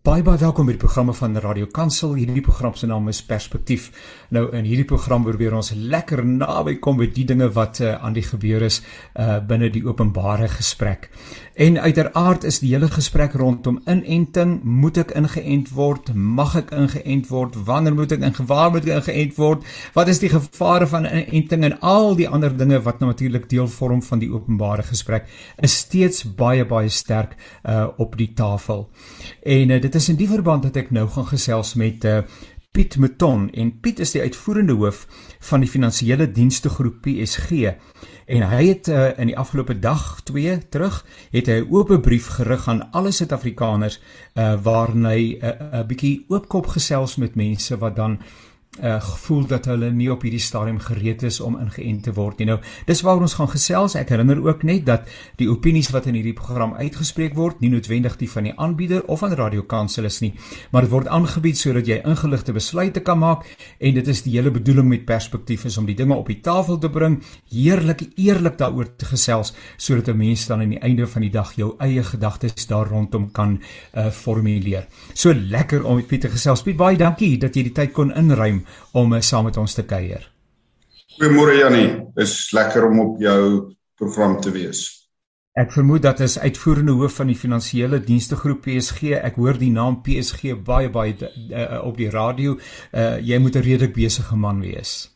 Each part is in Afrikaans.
Baie baie welkom by die programme van Radio Kansel. Hierdie program se naam is Perspektief. Nou in hierdie program probeer ons lekker naby kom by die dinge wat uh, aan die gebeur is uh binne die openbare gesprek. En uiteraard is die hele gesprek rondom inenting, moet ek ingeënt word? Mag ek ingeënt word? Wanneer moet ek ingewaar moet ek ingeënt word? Wat is die gevare van inenting en al die ander dinge wat nou natuurlik deel vorm van die openbare gesprek is steeds baie baie sterk uh op die tafel. En uh, dit is in die verband dat ek nou gaan gesels met uh, Piet Mouton en Piet is die uitvoerende hoof van die finansiële dienste groep PSG en hy het uh, in die afgelope dag 2 terug het hy 'n oop brief gerig aan alle Suid-Afrikaners uh, waarin hy 'n uh, bietjie oopkop gesels met mense wat dan uh, gevoel dat hulle nie op hierdie stadium gereed is om ingeënt te word nie. Nou, dis waaroor ons gaan gesels. Ek herinner ook net dat die opinies wat in hierdie program uitgespreek word, nie noodwendig die van die aanbieder of van Radio Kansel is nie, maar dit word aangebied sodat jy ingeligte besluite kan maak en dit is die hele bedoeling met perspektief is om die dinge op die tafel te bring, heerlik eerlik daaroor te gesels sodat 'n mens dan aan die einde van die dag jou eie gedagtes daar rondom kan uh, formuleer. So lekker om met Piet te gesels. Piet, baie dankie dat jy die tyd kon inruim om uh, saam met ons te kuier. Goeiemôre Jannie, is lekker om op jou program te wees. Ek vermoed dat as uitvoerende hoof van die finansiële dienste groep PSG, ek hoor die naam PSG baie baie uh, op die radio, uh, jy moet 'n redelik besige man wees.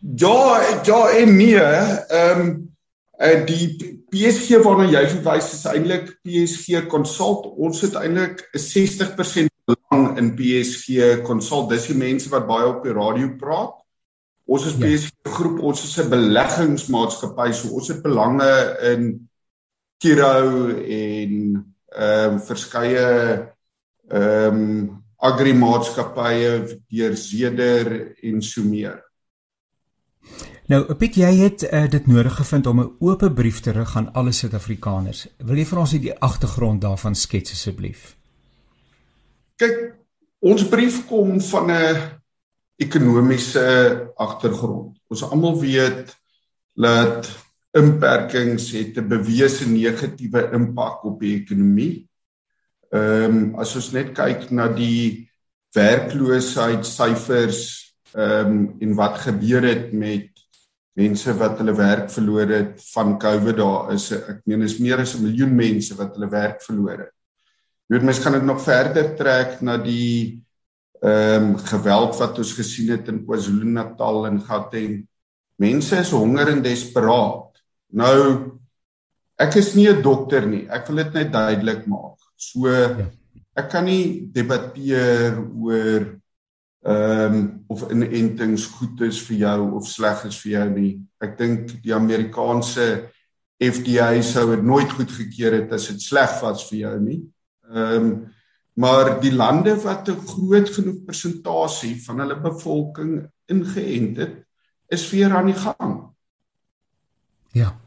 Ja, ja en nee, ehm um, die PSG waarna jy verwys is eintlik PSG Consult. Ons het eintlik 'n 60% belang in PSG Consult. Dis die mense wat baie op die radio praat. Ons is ja. PSG groep, ons is 'n beleggingsmaatskappy, so ons het belange in Kiro en ehm um, verskeie ehm um, agrimaatskappye deur Zeder en so meer. Nou, Piet, jy het uh, dit nodig gevind om 'n oop brief te rig aan alle Suid-Afrikaners. Wil jy vir ons die agtergrond daarvan skets asseblief? Kyk, ons brief kom van 'n ekonomiese agtergrond. Ons almal weet dat inperkings het 'n bewese negatiewe impak op die ekonomie. Ehm um, as ons net kyk na die werkloosheidsyfers ehm um, en wat gebeur het met mense wat hulle werk verloor het van COVID daar is ek meen is meer as 'n miljoen mense wat hulle werk verloor het. Jy weet mens kan dit nog verder trek na die ehm um, geweld wat ons gesien het in KwaZulu-Natal en Gauteng. Mense is honger en desperaat. Nou ek is nie 'n dokter nie. Ek wil dit net duidelik maak. So ja. ek kan nie debatteer oor ehm um, of inentings goed is vir jou of sleg is vir jou nie. Ek dink die Amerikaanse FDA sou dit nooit goedgekeur het as dit sleg was vir jou nie. Ehm um, maar die lande wat 'n groot genoeg persentasie van hulle bevolking ingeënt het, is weer aan die gang. Ja.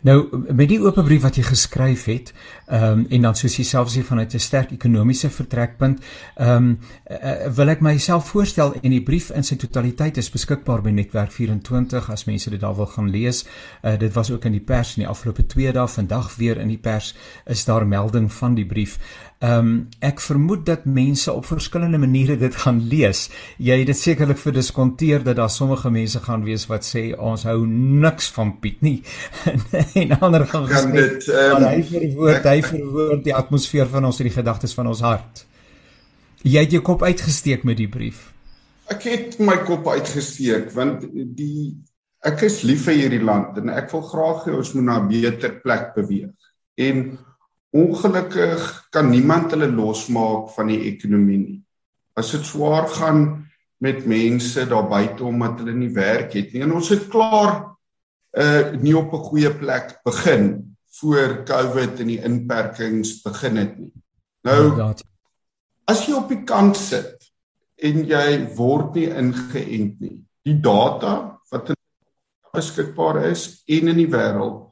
Nou met die oop brief wat jy geskryf het, ehm um, en dan soos jy self sê vanuit 'n sterk ekonomiese vertrekpunt, ehm um, uh, wil ek myself voorstel en die brief in sy totaliteit is beskikbaar by Netwerk 24 as mense dit daar wil gaan lees. Uh, dit was ook in die pers in die afgelope 2 dae, vandag weer in die pers is daar melding van die brief. Ehm um, ek vermoed dat mense op verskillende maniere dit gaan lees. Jy het dit sekerlik vir diskonteer dat daar sommige mense gaan wees wat sê ons hou niks van Piet nie. en ander gaan gesê dit um, hy verwoord hy verwoord die atmosfeer van ons en die gedagtes van ons hart. Jy het jou kop uitgesteek met die brief. Ek het my kop uitgesteek want die ek is lief vir hierdie land en ek wil graag hê ons moet na 'n beter plek beweeg. En Ongelukkig kan niemand hulle losmaak van die ekonomie nie. As dit swaar gaan met mense daar buite omdat hulle nie werk het nie en ons het klaar uh nie op 'n goeie plek begin voor COVID en die inperkings begin het nie. Nou as jy op die kant sit en jy word nie ingeënt nie. Die data wat beskikbaar is en in die wêreld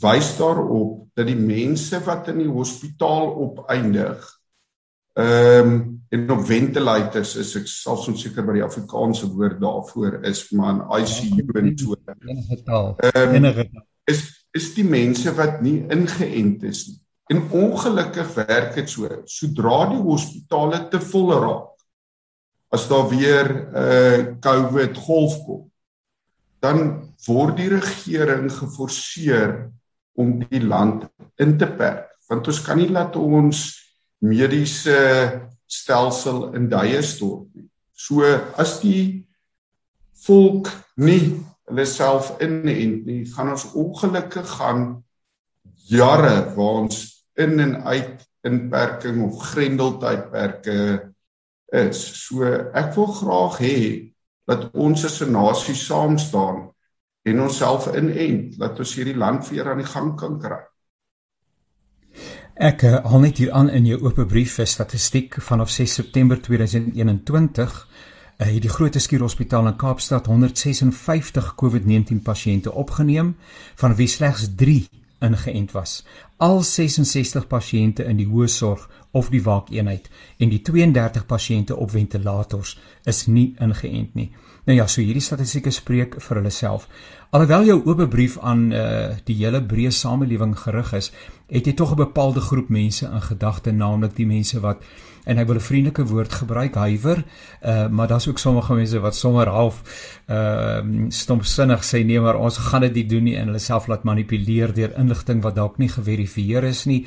wys daarop dat die mense wat in die hospitaal opeindig ehm um, en op ventilators is ek sal so seker by die Afrikaanse woord daarvoor is maar in ICU en so enige taal um, enige taal is is die mense wat nie ingeënt is nie En ongelukkig werk dit so. Sodra die hospitale te vol raak, as daar weer 'n uh, COVID golf kom, dan word die regering geforseer om die land in te perk want ons kan nie laat ons mediese stelsel in duie stort nie. So as die volk nie hulle self inent nie, gaan ons ongelukkig gaan jare waar ons in en uit inperking of grendeltydperke is. So ek wil graag hê dat ons as 'n nasie saam staan en onsself inent dat ons hierdie land weer aan die gang kan kry. Ek uh, haal net hier aan in jou oop brief vir statistiek vanaf 6 September 2021 uh, het die Groot Skuur Hospitaal in Kaapstad 156 COVID-19 pasiënte opgeneem van wie slegs 3 ingeënt was. Al 66 pasiënte in die hoë sorg of die waakeenheid en die 32 pasiënte op ventilators is nie ingeënt nie. Nou ja, so hierdie statistieke spreek vir hulle self. Alhoewel jou oop brief aan uh, die hele breë samelewing gerig is, het jy tog 'n bepaalde groep mense in gedagte, naamlik die mense wat en ek wil 'n vriendelike woord gebruik, huiwer, uh, maar daar's ook sommige mense wat sommer half ehm uh, stompsinnig sê nee, maar ons gaan dit nie doen nie en hulle self laat manipuleer deur inligting wat dalk nie geverifieer is nie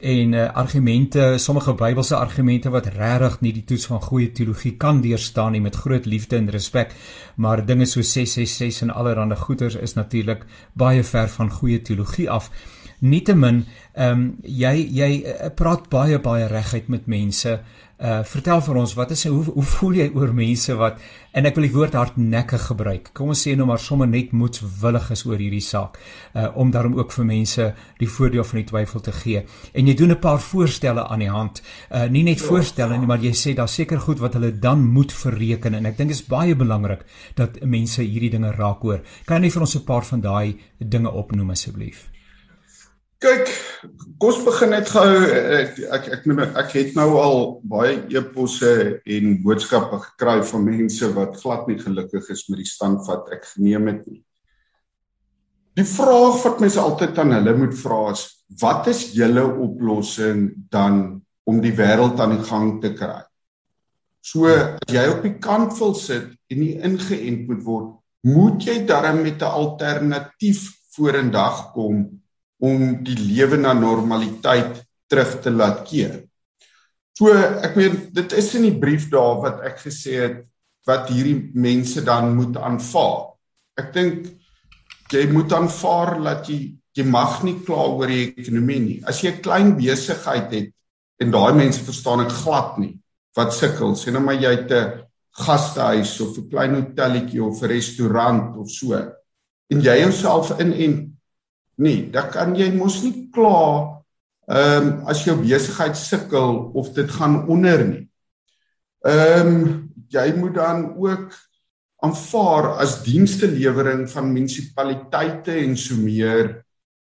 en uh, argumente, sommige Bybelse argumente wat regtig nie die toets van goeie teologie kan deurstaan nie met groot liefde en respek, maar dinge so 666 en allerlei goeters is natuurlik baie ver van goeie teologie af. Nietemin, ehm um, jy jy uh, praat baie baie reguit met mense Uh vertel vir ons wat is hoe hoe voel jy oor mense wat en ek wil die woord hardnekkig gebruik. Kom ons sê nou maar sommer net moedswillig is oor hierdie saak. Uh om daarom ook vir mense die voordeel van die twyfel te gee. En jy doen 'n paar voorstelle aan die hand. Uh nie net voorstelle nie, maar jy sê daar seker goed wat hulle dan moet verreken en ek dink dit is baie belangrik dat mense hierdie dinge raak hoor. Kan jy vir ons 'n paar van daai dinge opnoem asseblief? Kyk, kos begin net gou ek ek ek ek, ek het nou al baie eposse en boodskappe gekry van mense wat glad nie gelukkig is met die stand wat ek geneem het nie. Die vraag wat mense altyd aan hulle moet vra is wat is julle oplossing dan om die wêreld aan die gang te kry? So as jy op die kant wil sit en nie ingeënt moet word, moet jy darm met 'n alternatief vorendag kom om die lewe na normaliteit terug te laat keer. So ek meen dit is in die brief daar wat ek gesê het wat hierdie mense dan moet aanvaar. Ek dink jy moet aanvaar dat jy jy mag nie kla oor die ekonomie nie. As jy 'n klein besigheid het en daai mense verstaan ek glad nie wat sukkel, sê nou maar jy 'n gastehuis of 'n klein hotelletjie of 'n restaurant of so en jy jouself in en Nee, dan kan jy mos nie kla ehm um, as jou besigheid sukkel of dit gaan onder nie. Ehm um, jy moet dan ook aanvaar as dienstelewering van munisipaliteite en so meer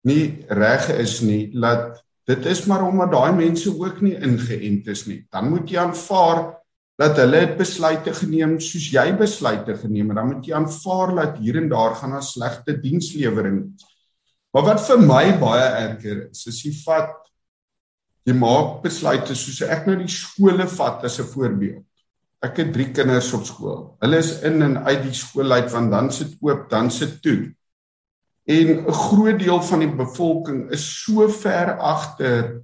nie reg is nie dat dit is maar omdat daai mense ook nie ingeënt is nie. Dan moet jy aanvaar dat hulle besluite geneem soos jy besluite geneem het. Dan moet jy aanvaar dat hier en daar gaan 'n slegte dienslewering Maar wat vir my baie erger is, is jy vat jy maak besluite soos ek nou die skole vat as 'n voorbeeld. Ek het 3 kinders op skool. Hulle is in en uit die skool uit want dan sit oop, dan sit toe. En 'n groot deel van die bevolking is so ver agter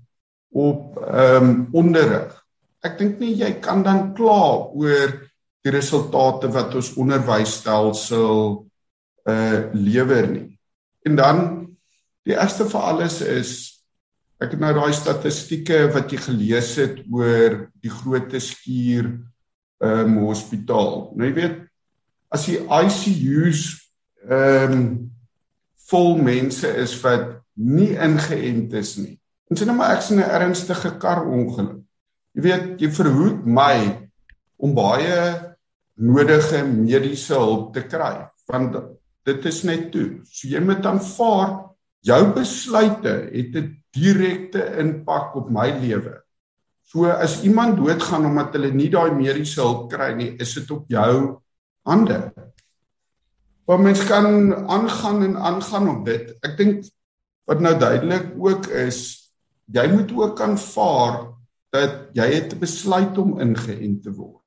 op ehm um, onderrig. Ek dink nie jy kan dan kla oor die resultate wat ons onderwysstelsel uh lewer nie. En dan Die eerste vir alles is ek het nou daai statistieke wat jy gelees het oor die groot skuur ehm um, hospitaal. Nou jy weet as die ICU's ehm um, vol mense is wat nie ingeënt is nie. Ons sien nou maar ek sien 'n ernstige kar ongeluk. Jy weet jy verhoed my om baie nodige mediese hulp te kry want dit is net toe. So jy moet aanvaar jou besluite het 'n direkte impak op my lewe. So as iemand doodgaan omdat hulle nie daai mediese hulp kry nie, is dit op jou hande. Want mens kan aangaan en aangaan op dit. Ek dink wat nou duidelik ook is jy moet ook aanvaar dat jy het besluit om ingeënt te word.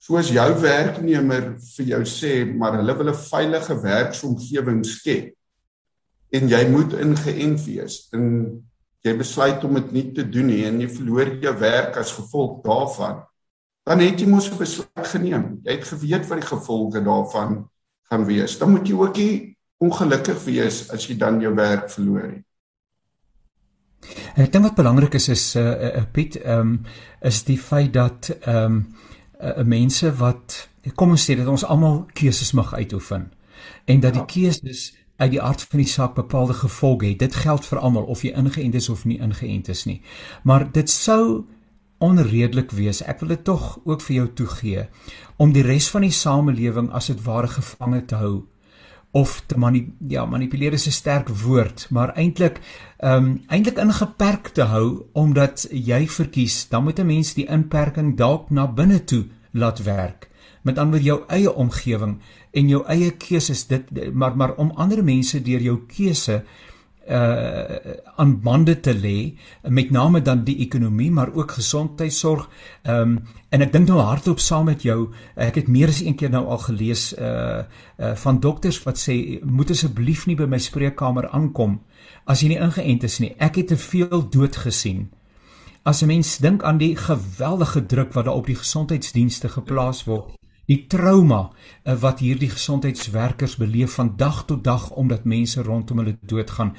Soos jou werknemer vir jou sê, maar hulle wil 'n veilige werksomgewing skep en jy moet ingeënt wees. En jy besluit om dit nie te doen nie en jy verloor jou werk as gevolg daarvan, dan het jy mos 'n besluit geneem. Jy het geweet wat die gevolge daarvan gaan wees. Dan moet jy ook nie ongelukkig wees as jy dan jou werk verloor het. En ek dink wat belangrik is is 'n uh, uh, Piet, ehm um, is die feit dat ehm um, uh, mense wat kom ons sê dat ons almal keuses mag uitoefen en dat die ja. keuses uit die aard van die saak bepaalde gevolge het. Dit geld vir almal of jy ingeënt is of nie ingeënt is nie. Maar dit sou onredelik wees. Ek wil dit tog ook vir jou toegee om die res van die samelewing as dit ware gevange te hou of te mani ja manipuleer is 'n sterk woord maar eintlik ehm um, eintlik ingeperk te hou omdat jy verkies dan moet 'n mens die inperking dalk na binne toe laat werk met ander jou eie omgewing en jou eie keuses dit maar maar om ander mense deur jou keuse uh aan bande te lê met name dan die ekonomie maar ook gesondheidsorg. Ehm um, en ek dink nou hardop saam met jou, ek het meer as een keer nou al gelees uh uh van dokters wat sê moet asseblief nie by my spreekkamer aankom as jy nie ingeënt is nie. Ek het te veel dood gesien. As 'n mens dink aan die geweldige druk wat daar op die gesondheidsdienste geplaas word die trauma uh, wat hierdie gesondheidswerkers beleef van dag tot dag omdat mense rondom hulle doodgaan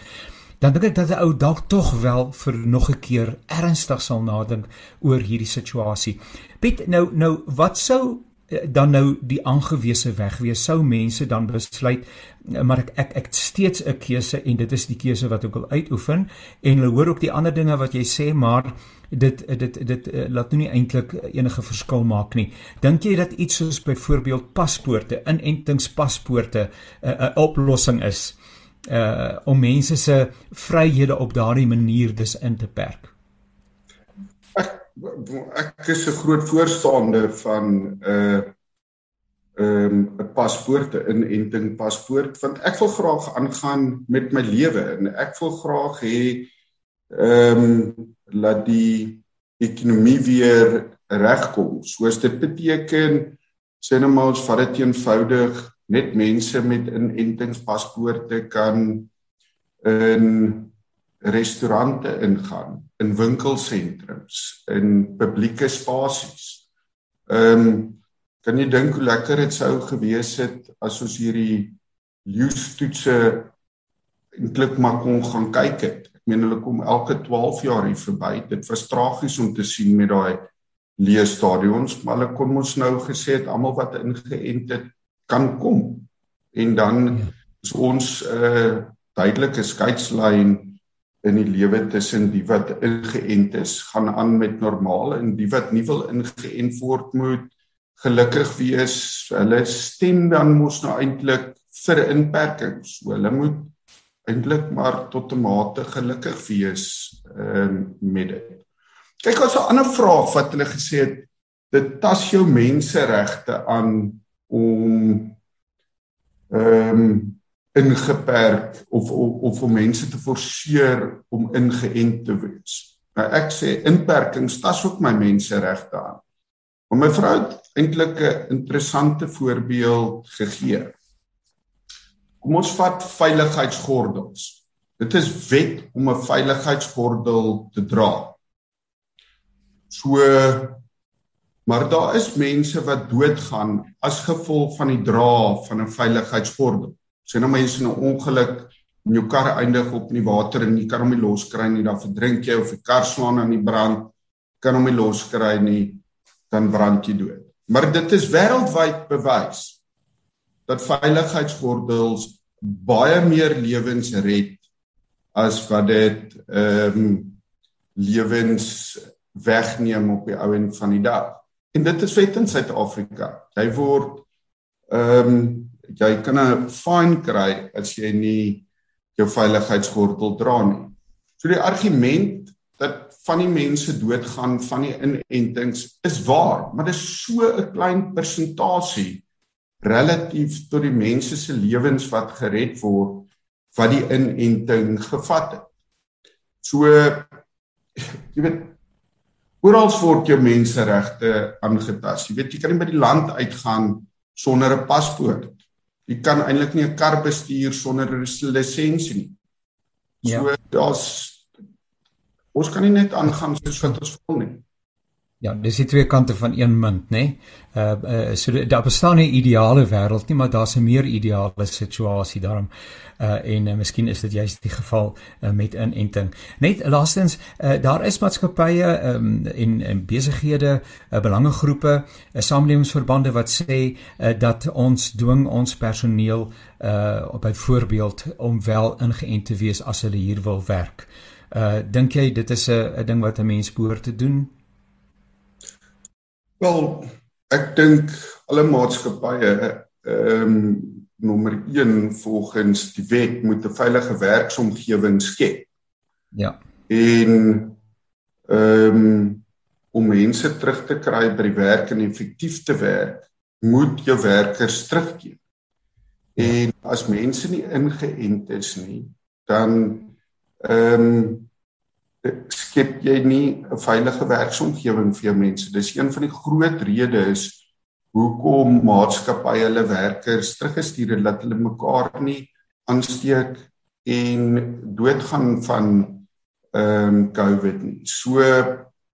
dan dink ek dat 'n ou dalk tog wel vir nog 'n keer ernstig sal nadink oor hierdie situasie. Piet, nou nou wat sou eh, dan nou die aangewese weg wees sou mense dan besluit eh, maar ek ek ek steeds 'n keuse en dit is die keuse wat ek wil uitoefen en hulle hoor ook die ander dinge wat jy sê maar dit dit dit uh, laat nou nie eintlik enige verskil maak nie. Dink jy dat iets soos byvoorbeeld paspoorte, inentingspaspoorte 'n uh, uh, oplossing is uh om mense se vryhede op daardie manier dus in te perk? Ek is 'n groot voorstander van 'n uh, ehm um, 'n paspoort, 'n inenting paspoort want ek wil graag aangaan met my lewe en ek wil graag hê ehm um, laat die ekonomie weer regkom. Soos dit beteken sê nou maar ons vat dit eenvoudig net mense met inentingspaspoorte kan in restaurante ingaan, in winkelsentrums, in publieke spasies. Ehm um, kan jy dink hoe lekker dit sou gewees het as ons hierdie leeustoetse eintlik maar kon gaan kyk het meen hulle kom elke 12 jaar hier verby. Dit was tragies om te sien met daai leë stadions, maar hulle kon ons nou gesê het almal wat ingeënt het kan kom. En dan ja. is ons 'n uh, duidelike skeidslyn in die lewe tussen die wat ingeënt is, gaan aan met normaal en die wat nie wil ingeënt word moet gelukkig wees. Hulle stem dan mos nou eintlik vir inperkings. So hulle moet eintlik maar tot 'n mate gelukkig wees uh, met dit. Kyk ons 'n ander vraag wat hulle gesê het dit tas jou menseregte aan om ehm um, ingeperk of of of om mense te forceer om ingeënt te wees. Nou ek sê inperkings tas ook my menseregte aan. Maar my vrou het eintlik 'n interessante voorbeeld gegee. Kom ons vat veiligheidsgordels. Dit is wet om 'n veiligheidsgordel te dra. So maar daar is mense wat doodgaan as gevolg van die dra van 'n veiligheidsgordel. Sien nou maar jy's in 'n ongeluk en jou kar eindig op in die water en jy kan hom nie loskry nie, dan verdrink jy of die kar slaan aan die brand, kan hom nie loskry nie, dan brand jy dood. Maar dit is wêreldwyd bewys dat veiligheidsgordels baie meer lewens red as wat dit ehm um, lewens wegneem op die ou en van die dag. En dit is wet in Suid-Afrika. Jy word ehm um, jy kan 'n fine kry as jy nie jou veiligheidsgordel dra nie. So die argument dat van die mense doodgaan van die inentings is waar, maar dit is so 'n klein persentasie relatief tot die mense se lewens wat gered word wat die inenting gevat het. So jy weet oral word jou menseregte aangetast. Jy weet jy kan nie by die land uitgaan sonder 'n paspoort. Jy kan eintlik nie 'n kar bestuur sonder 'n lisensie nie. So ja. daar's ons kan nie net aangaan soos wat ons wil nie. Ja, dis die twee kante van een munt, nê? Nee? Uh, uh so daar bestaan nie 'n ideale wêreld nie, maar daar's 'n meer ideale situasie daarom. Uh en uh, miskien is dit juist die geval uh, met inenting. Net laastens, uh daar is maatskappye um, en en besighede, uh, belangegroepe, uh, samelewingsverbande wat sê uh, dat ons dwing ons personeel uh op byvoorbeeld om wel ingeënt te wees as hulle hier wil werk. Uh dink jy dit is 'n 'n ding wat 'n mens behoort te doen? Wel, ek dink alle maatskappye ehm um, nommer 1 volgens die wet moet 'n veilige werksomgewing skep. Ja. En ehm um, om mense terug te kry by die werk en effektief te werk, moet jou werkers terugkeer. Ja. En as mense nie ingeënt is nie, dan ehm um, skep jy nie 'n veilige werksomgewing vir jou mense. Dis een van die groot redes hoekom maatskappye hulle werkers teruggestuur het dat hulle mekaar nie aansteek en doodgaan van ehm um, COVID nie. So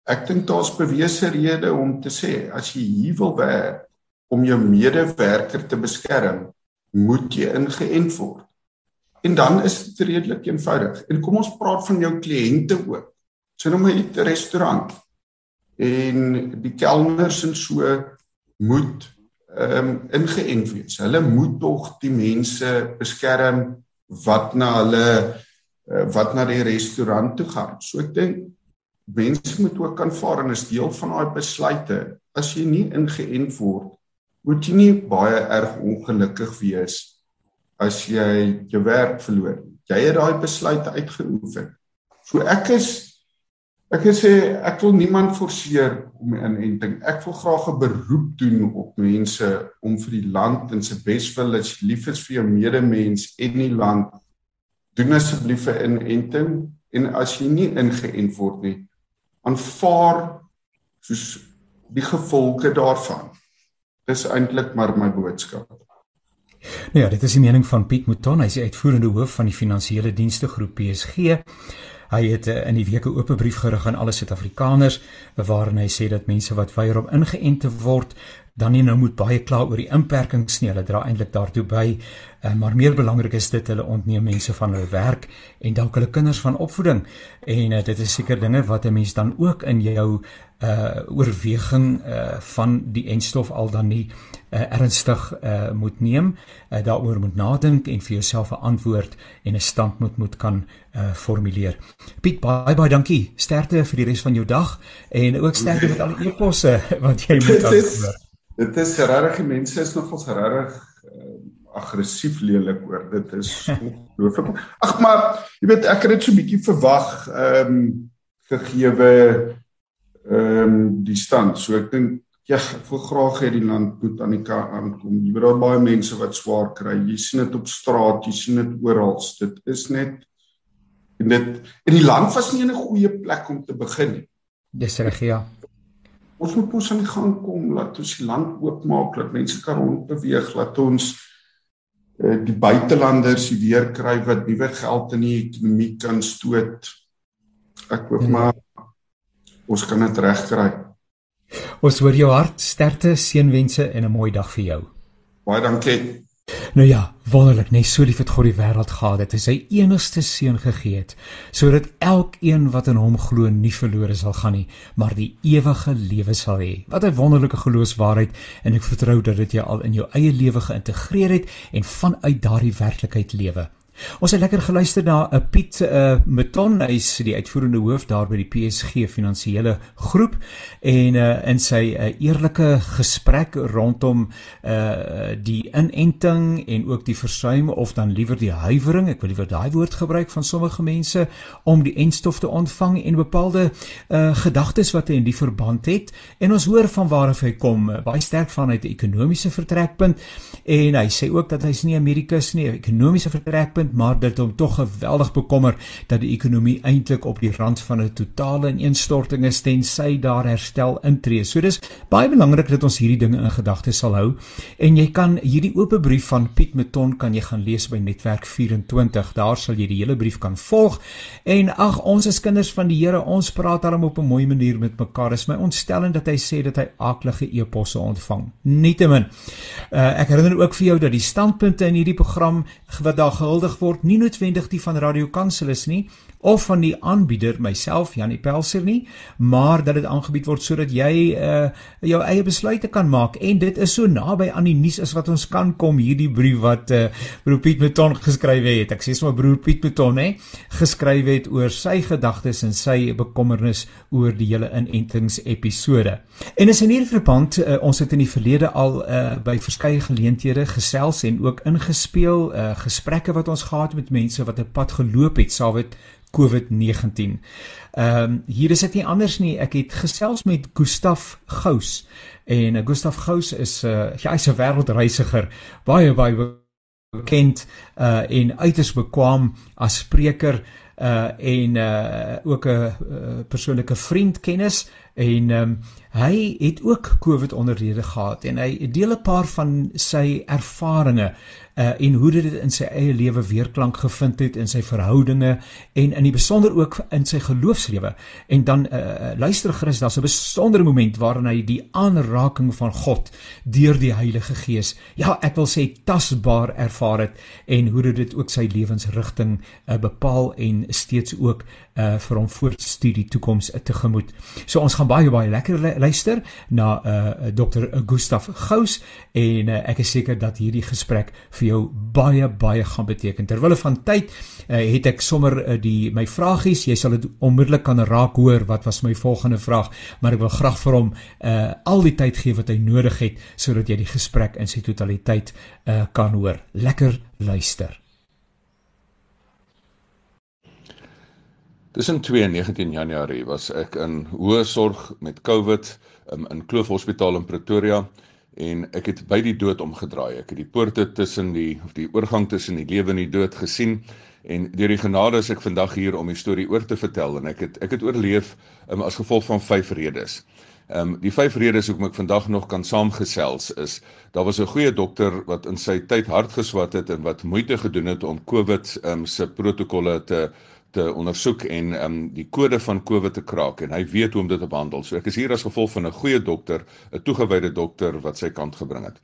ek dink daar's bewese redes om te sê as jy hier wil werk om jou medewerker te beskerm, moet jy ingeënt word. En dan is dit redelik eenvoudig. En kom ons praat van jou kliënte ook. So nou 'n restaurant. En die kelners en so moet ehm um, ingeënt wees. Hulle moet tog die mense beskerm wat na hulle uh, wat na die restaurant toe gaan. So ek dink mense moet ook aanvaar en is deel van daai besluite. As jy nie ingeënt word, moet jy nie baie erg ongelukkig wees as jy jou werk verloor. Jy het daai besluit uitgeoefen. So ek is ek sê ek wil niemand forceer om inenting. Ek wil graag 'n beroep doen op mense om vir die land en se beswil as lief is vir jou medemens en die land doen asseblief 'n inenting en as jy nie ingeënt word nie aanvaar soos die gevolge daarvan. Dis eintlik maar my boodskap. Nou ja, dit is die mening van Piet Mouton, hy is die uitvoerende hoof van die finansiële dienste groep PSG. Hy het uh, in die week 'n oop brief gerig aan alle Suid-Afrikaners waarin hy sê dat mense wat weier om ingeënt te word, dan nie nou moet baie kla oor die inperkings nie. Hulle dra eintlik daartoe by. Uh, maar meer belangrik is dit hulle ontneem mense van hulle werk en dalk hulle kinders van opvoeding. En uh, dit is seker dinge wat 'n mens dan ook in jou uh oorweging uh van die enstof al dan nie uh, ernstig uh moet neem, uh, daaroor moet nadink en vir jouself 'n antwoord en 'n stand moet moet kan uh formuleer. Piet, baie baie dankie. Sterkte vir die res van jou dag en ook sterkte met al die eposse wat jy moet antwoord. Dit is regtig mense is nogals regtig uh, aggressief lelik oor. Dit is ongelooflik. Ag maar jy weet ek het dit so bietjie verwag ehm um, gegeewe ehm um, die stand. So ek dink ja, ek wil graag hê die land moet aan die kant aankom. Jy weet daar baie mense wat swaar kry. Jy sien dit op straat, jy sien dit oral. Dit is net en dit en die land was nie 'n goeie plek om te begin nie. Dis reg ja ons moet ons aan die gang kom laat ons die land oopmaak dat mense kan rondbeweeg laat ons uh, die buitelanders die weer kry wat nuwe geld in die ekonomie kan stoot. Ek hoop ja. maar ons kan dit regkry. Ons hoor jou hart sterkte seënwense en 'n mooi dag vir jou. Baie dankie Nou ja, wonderlik, net so lief het God die wêreld gehad dat hy sy enigste seun gegee het, sodat elkeen wat in hom glo nie verlore sal gaan nie, maar die ewige lewe sal hê. Wat 'n wonderlike geloofswaarheid en ek vertrou dat dit jy al in jou eie lewe geïntegreer het en vanuit daardie werklikheid lewe. Ons het lekker geluister na 'n uh, Piet uh, Meton, hy is die uitvoerende hoof daar by die PSG finansiële groep en uh, in sy uh, eerlike gesprek rondom uh, die inenting en ook die versuim of dan liewer die huiwering, ek wil liewer daai woord gebruik van sommige mense om die enstof te ontvang en bepaalde uh, gedagtes wat hy in die verband het. En ons hoor van waar hy kom uh, baie sterk vanuit 'n ekonomiese vertrekpunt. En hy sê ook dat hy's nie Amerikas nie, 'n ekonomiese vertrekpunt standpunt, maar dit hom tog geweldig bekommer dat die ekonomie eintlik op die rand van 'n totale ineenstorting is tensy daar herstel intree. So dis baie belangrik dat ons hierdie dinge in gedagte sal hou. En jy kan hierdie oop brief van Piet Meton kan jy gaan lees by Netwerk 24. Daar sal jy die hele brief kan volg. En ag, ons is kinders van die Here. Ons praat daarom op 'n mooi manier met mekaar. Dis my ontstellend dat hy sê dat hy aaklige e-posse ontvang. Nietemin. Uh, ek herinner ook vir jou dat die standpunte in hierdie program wat daar gehuldig word, nie noodwendig die van Radio Kansel is nie of van die aanbieder myself Janie Pelser nie, maar dat dit aangebied word sodat jy uh jou eie besluite kan maak en dit is so naby aan die nuus as wat ons kan kom hierdie brief wat uh broer Piet Meton geskryf het. Ek sê sommer broer Piet Meton hè, geskryf het oor sy gedagtes en sy bekommernis oor die hele inentings episode. En is in hierdie verband uh, ons het in die verlede al uh by verskeie geleenthede gesels en ook ingespeel uh gesprekke wat ons gehad het met mense wat 'n pad geloop het met COVID-19. Ehm um, hier is dit nie anders nie. Ek het gesels met Gustaf Gous en uh, Gustaf Gous is 'n uh, ja, hy's 'n wêreldreisiger, baie baie bekend uh en uiters bekwam as spreker en uh ook 'n uh, persoonlike vriend kennis en um, hy het ook COVID onderrede gehad en hy deel 'n paar van sy ervarings uh, en hoe dit in sy eie lewe weerklank gevind het in sy verhoudinge en in die besonder ook in sy geloofslewe. En dan uh, luister Christus, daar's 'n besondere moment waarin hy die aanraking van God deur die Heilige Gees, ja, ek wil sê tasbaar ervaar het en hoe dit ook sy lewensrigting uh, bepaal en steeds ook uh, vir hom voortstuur die toekoms tegemoet. So ons gaan baie baie lekker luister na uh, Dr. Gustaf Gous en uh, ek is seker dat hierdie gesprek vir jou baie baie gaan beteken. Terwyl van tyd uh, het ek sommer uh, die my vragies, jy sal dit onmiddellik kan raak hoor wat was my volgende vraag, maar ek wil graag vir hom uh, al die tyd gee wat hy nodig het sodat jy die gesprek in sy totaliteit uh, kan hoor. Lekker luister. Tussen 2 en 19 Januarie was ek in hoë sorg met COVID um, in Kloof Hospitaal in Pretoria en ek het by die dood omgedraai. Ek het die poorte tussen die of die oorgang tussen die lewe en die dood gesien en deur die genade is ek vandag hier om die storie oor te vertel en ek het ek het oorleef um, as gevolg van vyf redes. Ehm um, die vyf redes hoekom ek vandag nog kan saamgesels is daar was 'n goeie dokter wat in sy tyd hard geswat het en wat moeite gedoen het om COVID ehm um, se protokolle te te ondersoek en um die kode van COVID te kraak en hy weet hoe om dit te behandel. So ek is hier as gevolg van 'n goeie dokter, 'n toegewyde dokter wat sy kant gebring het.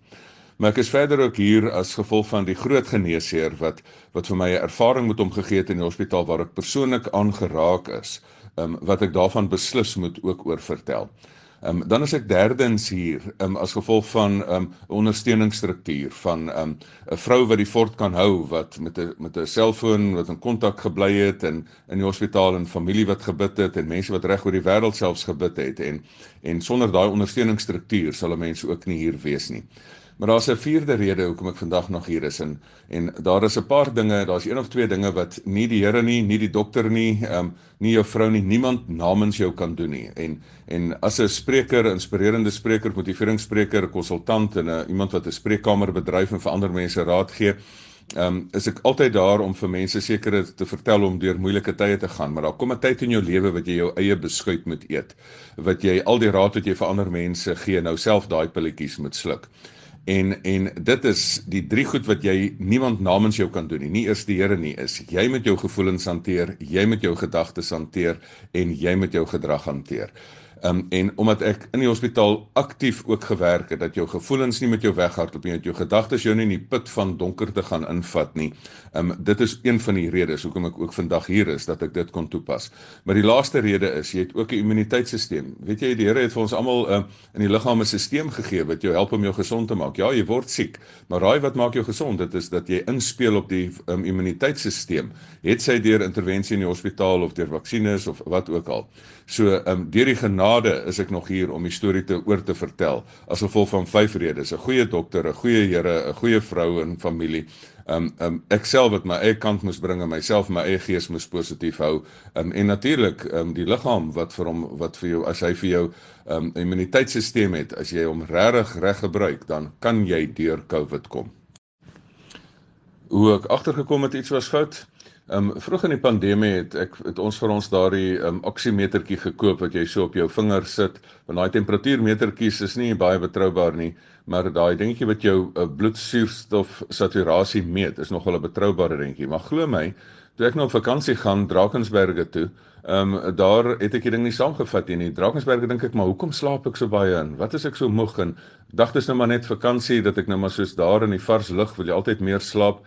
Maar ek is verder ook hier as gevolg van die groot geneesheer wat wat vir my 'n ervaring met hom gegee het in die hospitaal waar ek persoonlik aangeraak is, um wat ek daarvan beslis moet ook oor vertel. Ehm um, dan is ek derdens hier um, as gevolg van 'n um, ondersteuningsstruktuur van 'n um, vrou wat die fort kan hou wat met 'n met 'n selfoon wat in kontak gebly het en in die hospitaal en familie wat gebid het en mense wat reg oor die wêreld selfs gebid het en en sonder daai ondersteuningsstruktuur sal 'n mens ook nie hier wees nie. Maar daar's 'n vierde rede hoekom ek vandag nog hier is en en daar is 'n paar dinge, daar's een of twee dinge wat nie die Here nie, nie die dokter nie, ehm um, nie jou vrou nie, niemand namens jou kan doen nie. En en as 'n spreker, inspirerende spreker, motiveringsspreker, konsultant en 'n iemand wat 'n spreekkamer bedryf en vir ander mense raad gee, ehm um, is ek altyd daar om vir mense sekere te vertel om deur moeilike tye te gaan, maar daar kom 'n tyd in jou lewe wat jy jou eie beskuit moet eet, wat jy al die raad wat jy vir ander mense gee, nou self daai pilletjies moet sluk. En en dit is die drie goed wat jy niemand namens jou kan doen nie. Nie eers die Here nie is jy met jou gevoelens hanteer, jy met jou gedagtes hanteer en jy met jou gedrag hanteer. Um en omdat ek in die hospitaal aktief ook gewerk het dat jou gevoelens nie met jou weghardloop nie, dat jou gedagtes jou nie in die put van donkerte gaan invat nie. Um dit is een van die redes hoekom ek ook vandag hier is dat ek dit kon toepas. Maar die laaste rede is jy het ook 'n immuniteitstelsel. Weet jy die Here het vir ons almal um, in die liggaam 'n stelsel gegee wat jou help om jou gesond te maak. Ja, jy word siek, maar raai wat maak jou gesond? Dit is dat jy inspel op die um, immuniteitstelsel. Het sy deur intervensie in die hospitaal of deur vaksines of wat ook al. So um deur die genade is ek nog hier om die storie te oor te vertel as gevolg van vyf redes: 'n goeie dokter, 'n goeie Here, 'n goeie vrou en familie. Um um ek self wat my eie kant moes bring en myself my eie gees moes positief hou. Um en natuurlik um die liggaam wat vir hom wat vir jou as hy vir jou um immuniteitstelsel het, as jy hom regtig reg gebruik, dan kan jy deur COVID kom. Hoe ek agtergekom het iets was fout. Ehm um, vroeg in die pandemie het ek het ons vir ons daardie ehm um, oksiemetertjie gekoop wat jy so op jou vinger sit. Want daai temperatuurmetertjies is nie baie betroubaar nie, maar daai dingetjie wat jou uh, bloedsuurstof saturasie meet is nogal 'n betroubare dingetjie. Maar glo my, toe ek nou op vakansie gaan Drakensberge toe, ehm um, daar het ek die ding nie saamgevat nie. Drakensberge dink ek, maar hoekom slaap ek so baie in? Wat is ek so moeg en dink dit is nou maar net vakansie dat ek nou maar soos daar in die vars lug wil jy altyd meer slaap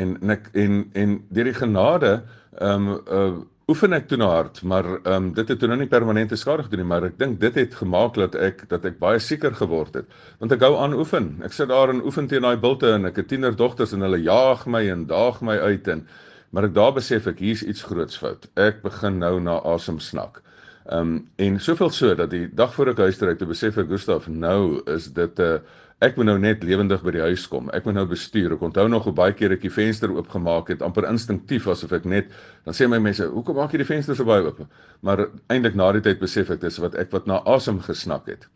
en en ek, en, en deur die genade ehm um, uh, oefen ek toe nou hard maar ehm um, dit het toe nou nie permanente skade gedoen nie maar ek dink dit het gemaak dat ek dat ek baie seker geword het. Want ek hou aan oefen. Ek sit daar en oefen teen daai bulte en ek het tiener dogters en hulle jaag my en daag my uit en maar ek daar besef ek hier's iets groots fout. Ek begin nou na asem snak Ehm um, en soveel so dat die dag voor ek huis toe ry, toe besef ek Gustaf, nou is dit 'n uh, ek moet nou net lewendig by die huis kom. Ek moet nou bestuur. Ek onthou nog hoe baie keer ek die venster oopgemaak het, amper instinktief asof ek net dan sê my mense, "Hoekom maak jy die venster so baie oop?" Maar eintlik na die tyd besef ek dis wat ek wat na asem gesnak het.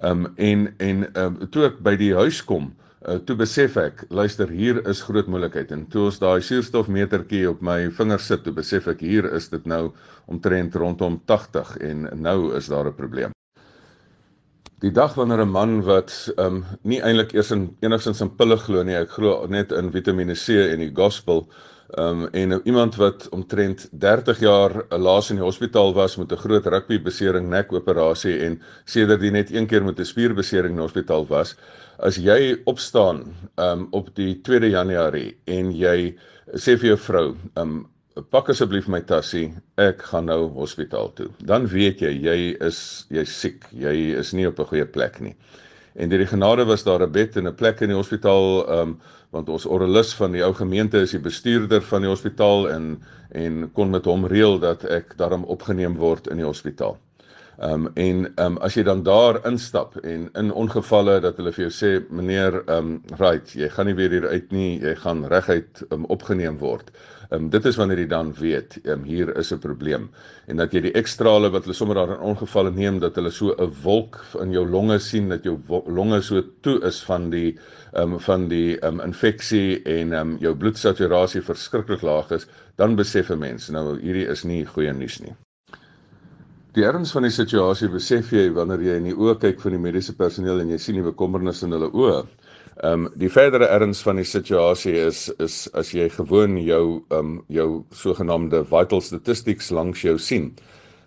Um, en en um, toe ek by die huis kom, uh, toe besef ek, luister, hier is groot moeilikheid en toe ons daai suurstofmetertjie op my vinger sit, toe besef ek hier is dit nou omtrent rondom 80 en nou is daar 'n probleem. Die dag wanneer 'n man wat ehm um, nie eintlik eers in enigstens in pille glo nie, ek glo net in Vitamiene C en die gospel, ehm um, en iemand wat omtrent 30 jaar laas in die hospitaal was met 'n groot rugby besering nekoperasie en sedertdien net een keer met 'n spierbesering in die hospitaal was, as jy opstaan ehm um, op die 2de Januarie en jy sê vir jou vrou, ehm um, pak asseblief my tassie, ek gaan nou hospitaal toe. Dan weet jy jy is jy's siek, jy is nie op 'n goeie plek nie. En deur die genade was daar 'n bed en 'n plek in die hospitaal, ehm um, want ons orrelis van die ou gemeente is die bestuurder van die hospitaal en en kon met hom reël dat ek daarom opgeneem word in die hospitaal. Ehm um, en ehm um, as jy dan daar instap en in ongevalle dat hulle vir jou sê meneer ehm um, right, jy gaan nie weer hier uit nie, jy gaan reguit um, opgeneem word. Ehm um, dit is wanneer jy dan weet, ehm um, hier is 'n probleem en dat jy die ekstrale wat hulle sommer daar in ongevalle neem dat hulle so 'n wolk in jou longe sien dat jou longe so toe is van die ehm um, van die ehm um, infeksie en ehm um, jou bloedsaturasie verskriklik laag is, dan besef 'n mens nou hierdie is nie goeie nuus nie. Die erns van die situasie besef jy wanneer jy in die oë kyk van die mediese personeel en jy sien die bekommernis in hulle oë. Ehm um, die verdere erns van die situasie is is as jy gewoon jou ehm um, jou sogenaamde vital statistics langs jou sien.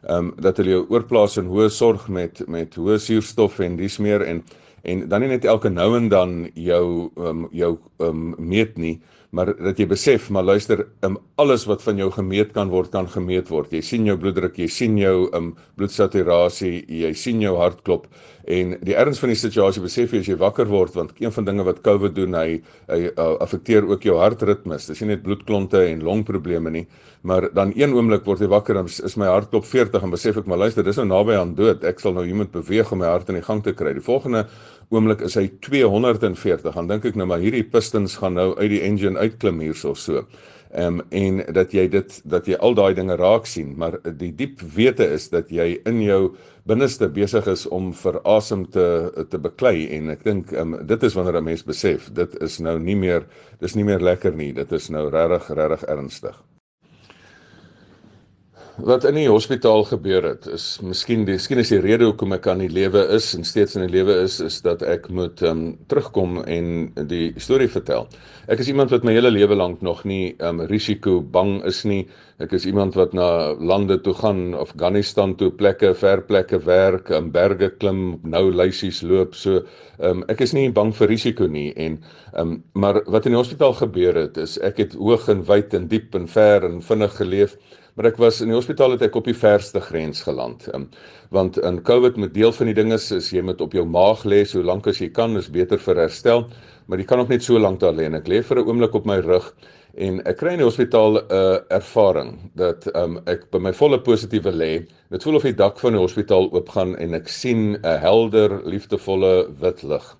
Ehm um, dat hulle jou oorplaas in hoë sorg met met hoë suurstof en dis meer en en dan nie net elke nou en dan jou ehm um, jou ehm um, meet nie, maar dat jy besef maar luister um, alles wat van jou gemeet kan word kan gemeet word jy sien jou bloeddruk jy sien jou um, bloedsaturasie jy sien jou hartklop en die erns van die situasie besef jy as jy wakker word want een van dinge wat covid doen hy hy uh, affekteer ook jou hartritmes. Dis nie net bloedklonte en longprobleme nie maar dan een oomblik word jy wakker dan is my hartklop 40 en besef ek maar luister dis nou naby aan dood. Ek sal nou iemand beweeg om my hart in die gang te kry. Die volgende oomblik is hy 240 dan dink ek nou maar hierdie pistons gaan nou uit die engine uitklim hierso so. Ehm um, en dat jy dit dat jy al daai dinge raak sien, maar die diep wete is dat jy in jou binneste besig is om vir asem te te beklei. En ek dink ehm um, dit is wanneer 'n mens besef dit is nou nie meer dis nie meer lekker nie, dit is nou regtig regtig ernstig wat in die hospitaal gebeur het is miskien die miskien is die rede hoekom ek aan die lewe is en steeds in die lewe is is dat ek moet um, terugkom en die storie vertel. Ek is iemand wat my hele lewe lank nog nie um, risiko bang is nie. Ek is iemand wat na lande toe gaan, Afghanistan toe, plekke, ver plekke werk, in um, berge klim, nou lysies loop. So um, ek is nie bang vir risiko nie en um, maar wat in die hospitaal gebeur het is ek het hoog en wyd en diep en ver en vinnig geleef maar ek was in die hospitaal het ek op die verste grens geland. Um, want in COVID met deel van die dinge is, is jy moet op jou maag lê so lank as jy kan, is beter vir herstel, maar jy kan nog net so lank daar lê en ek lê vir 'n oomblik op my rug en ek kry in die hospitaal 'n uh, ervaring dat um, ek by my volle positiewe lê. Dit voel of die dak van die hospitaal oopgaan en ek sien 'n helder, liefdevolle wit lig.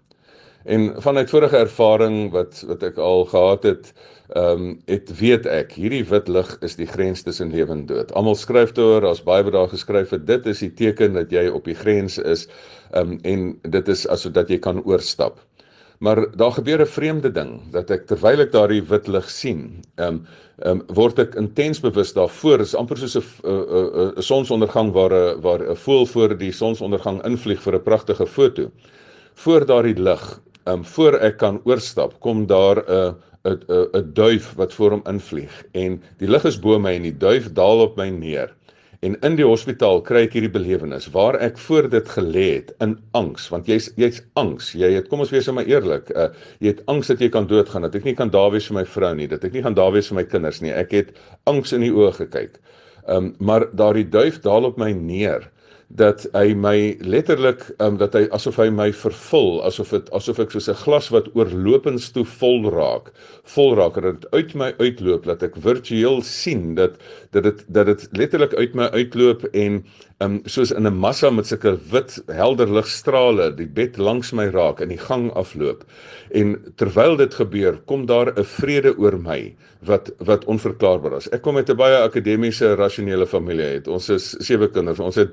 En vanuit vorige ervaring wat wat ek al gehad het, ehm um, het weet ek hierdie wit lig is die grens tussen lewe en dood. Almal skryf daaroor, daar's baie wat daar geskryf het. Dit is die teken dat jy op die grens is, ehm um, en dit is asof dat jy kan oorstap. Maar daar gebeur 'n vreemde ding dat ek terwyl ek daardie wit lig sien, ehm um, ehm um, word ek intens bewus daarvoor. Dit is amper soos 'n 'n sonsondergang waar 'n waar 'n voël voor die sonsondergang invlieg vir 'n pragtige foto. Voor daardie lig, ehm um, voor ek kan oorstap, kom daar 'n 'n 'n duif wat voor hom invlieg en die lig is bo my en die duif daal op my neer. En in die hospitaal kry ek hierdie belewenis waar ek voor dit gelê het in angs want jy's jy's angs. Jy het kom ons wees sommer eerlik uh, jy het angs dat jy kan doodgaan dat ek nie kan daar wees vir my vrou nie dat ek nie gaan daar wees vir my kinders nie. Ek het angs in die oë gekyk. Um, maar daardie duif daal op my neer dat hy my letterlik um, dat hy asof hy my vervul asof dit asof ek soos 'n glas wat oorlopends toe vol raak vol raak en dit uit my uitloop dat ek virtueel sien dat dat dit dat dit letterlik uit my uitloop en um, soos in 'n massa met sulke wit helder ligstrale die bed langs my raak in die gang afloop. En terwyl dit gebeur kom daar 'n vrede oor my wat wat onverklaarbaar is. Ek kom uit 'n baie akademiese rasionele familie het ons is sewe kinders. Ons het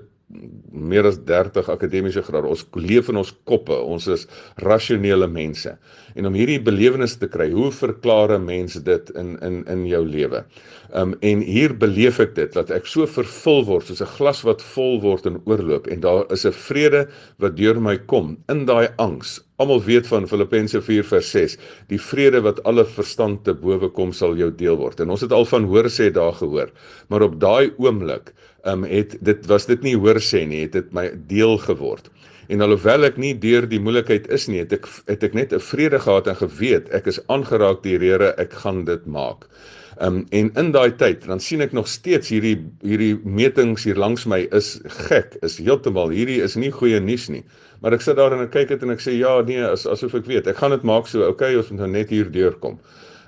meer as 30 akademiese grade. Ons leef in ons koppe. Ons is rasionele mense. En om hierdie belewenis te kry, hoe verklaar 'n mens dit in in in jou lewe? Um en hier beleef ek dit dat ek so vervul word soos 'n glas wat vol word en oorloop en daar is 'n vrede wat deur my kom in daai angs. Almal weet van Filippense 4:6, die vrede wat alle verstand te bowe kom sal jou deel word. En ons het al van hoor sê daar gehoor, maar op daai oomblik um, het dit was dit nie hoor sê nie, het dit my deel geword. En alhoewel ek nie deur die moeilikheid is nie, het ek het ek net 'n vrede gehad en geweet ek is aangeraak deur die Here, ek gaan dit maak. Um en in daai tyd dan sien ek nog steeds hierdie hierdie metings hier langs my is gek, is heeltemal hierdie is nie goeie nuus nie. Maar ek sit daar en ek kyk dit en ek sê ja, nee, as, asof ek weet, ek gaan dit maak so, okay, ons moet nou net hier deurkom.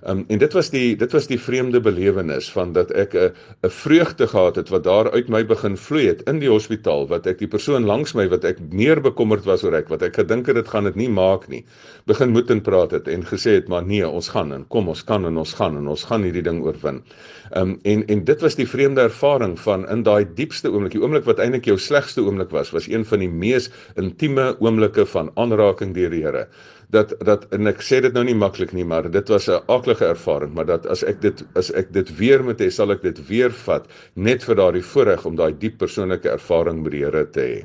Um, en dit was die dit was die vreemde belewenis van dat ek 'n 'n vreugde gehad het wat daar uit my begin vloei het in die hospitaal wat ek die persoon langs my wat ek meer bekommerd was oor ek wat ek gedink het dit gaan dit nie maak nie begin moed en praat het en gesê het maar nee ons gaan en kom ons kan en ons gaan en ons gaan hierdie ding oorwin. Um en en dit was die vreemde ervaring van in daai diepste oomblik die oomblik wat eintlik jou slegste oomblik was was een van die mees intieme oomblikke van aanraking deur die Here dat dat en ek sê dit nou nie maklik nie maar dit was 'n aardige ervaring maar dat as ek dit as ek dit weer moet hê sal ek dit weer vat net vir daardie voorreg om daai diep persoonlike ervaring met die Here te hê.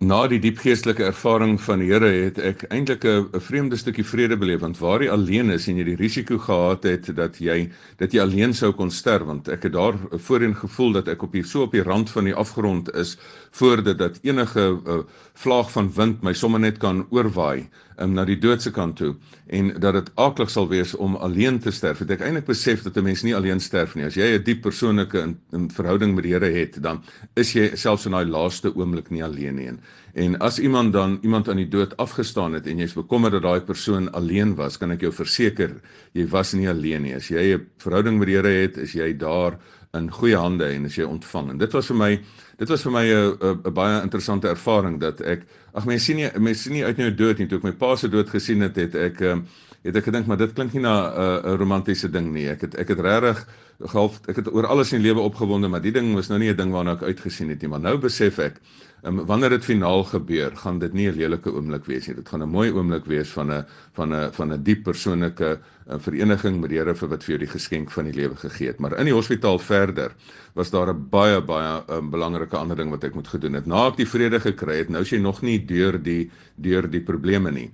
Na die diep geestelike ervaring van die Here het ek eintlik 'n vreemde stukkie vrede beleef want waar jy alleen is en jy die risiko gehad het dat jy dat jy alleen sou kon sterf want ek het daar voorheen gevoel dat ek op hier so op die rand van die afgrond is voordat dat enige uh, vlaag van wind my sommer net kan oorwaai um, na die doodse kant toe en dat dit aaklig sal wees om alleen te sterf. Het ek eintlik besef dat 'n mens nie alleen sterf nie. As jy 'n diep persoonlike in, in verhouding met die Here het, dan is jy selfs in daai laaste oomblik nie alleen nie. En as iemand dan iemand aan die dood afgestaan het en jy's bekommerd dat daai persoon alleen was, kan ek jou verseker, jy was nie alleen nie. As jy 'n verhouding met die Here het, is jy daar in goeie hande en as jy ontvang. En dit was vir my dit was vir my 'n 'n baie interessante ervaring dat ek ag mense sien nie mense sien nie uit nou dood nie. Toe ek my pa se dood gesien het, het ek um, het ek gedink maar dit klink nie na 'n uh, romantiese ding nie. Ek het ek het regtig gehalf ek het oor alles in die lewe opgewonde, maar die ding was nou nie 'n ding waarna ek uitgesien het nie. Maar nou besef ek um, wanneer dit finaal gebeur, gaan dit nie 'n lelike oomblik wees nie. Dit gaan 'n mooi oomblik wees van 'n van 'n van 'n diep persoonlike uh, vereniging met die Here vir wat vir jou die geskenk van die lewe gegee het. Maar in die hospitaal verder was daar 'n baie baie um, belangrike ander ding wat ek moet gedoen het. Na ek die vrede gekry het, nou is jy nog nie deur die deur die probleme nie.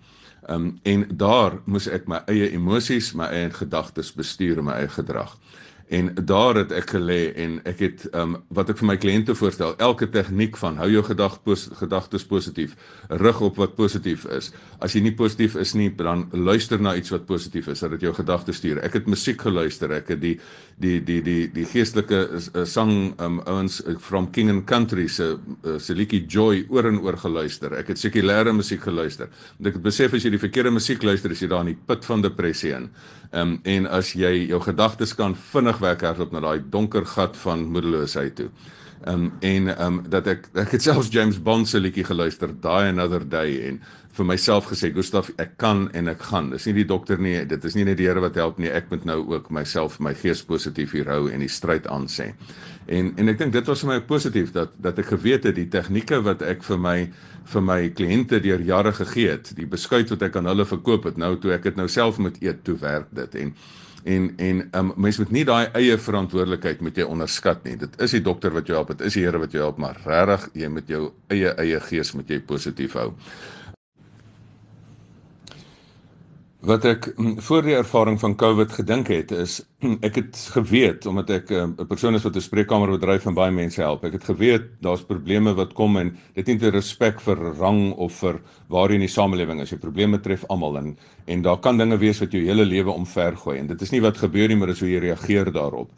Um en daar moes ek my eie emosies, my eie gedagtes bestuur, my eie gedrag. En daar het ek gelê en ek het um wat ek vir my kliënte voorstel, elke tegniek van hou jou gedag pos, gedagtes positief, rig op wat positief is. As jy nie positief is nie, dan luister na iets wat positief is, sodat jou gedagtes stuur. Ek het musiek geluister, ek het die die die die die geestelike uh, sang um ouens uh, from King and Country se uh, se liedjie Joy oor en oor geluister. Ek het sekulêre musiek geluister. Want ek het besef as jy die verkeerde musiek luister, is jy daar in die put van depressie in. Um en as jy jou gedagtes kan vinnig weghardloop na daai donker gat van moedeloosheid toe. Um en um dat ek ek het selfs James Bond se liedjie geluister, Die Another Day en vir myself gesê, Gustaf, ek kan en ek gaan. Dis nie die dokter nie, dit is nie net die Here wat help nie, ek moet nou ook myself, my gees positief hier hou en die stryd aan sê. En en ek dink dit was vir my positief dat dat ek geweet het die tegnieke wat ek vir my vir my kliënte deur jare gegee het, die beskuit wat ek aan hulle verkoop het, nou toe ek dit nou self moet eet, toe werk dit en en en um, mens moet nie daai eie verantwoordelikheid moet jy onderskat nie. Dit is die dokter wat jou help, dit is die Here wat jou help, maar regtig jy met jou eie eie gees moet jy positief hou. Wat ek mm, voor die ervaring van COVID gedink het is ek het geweet omdat ek eh, 'n persoon is wat 'n spreekkamerbedryf en baie mense help. Ek het geweet daar's probleme wat kom en dit nie te respek vir rang of vir waar jy in die samelewing is. Die probleme tref almal en en daar kan dinge wees wat jou hele lewe omvergooi en dit is nie wat gebeur nie, maar dis hoe jy reageer daarop.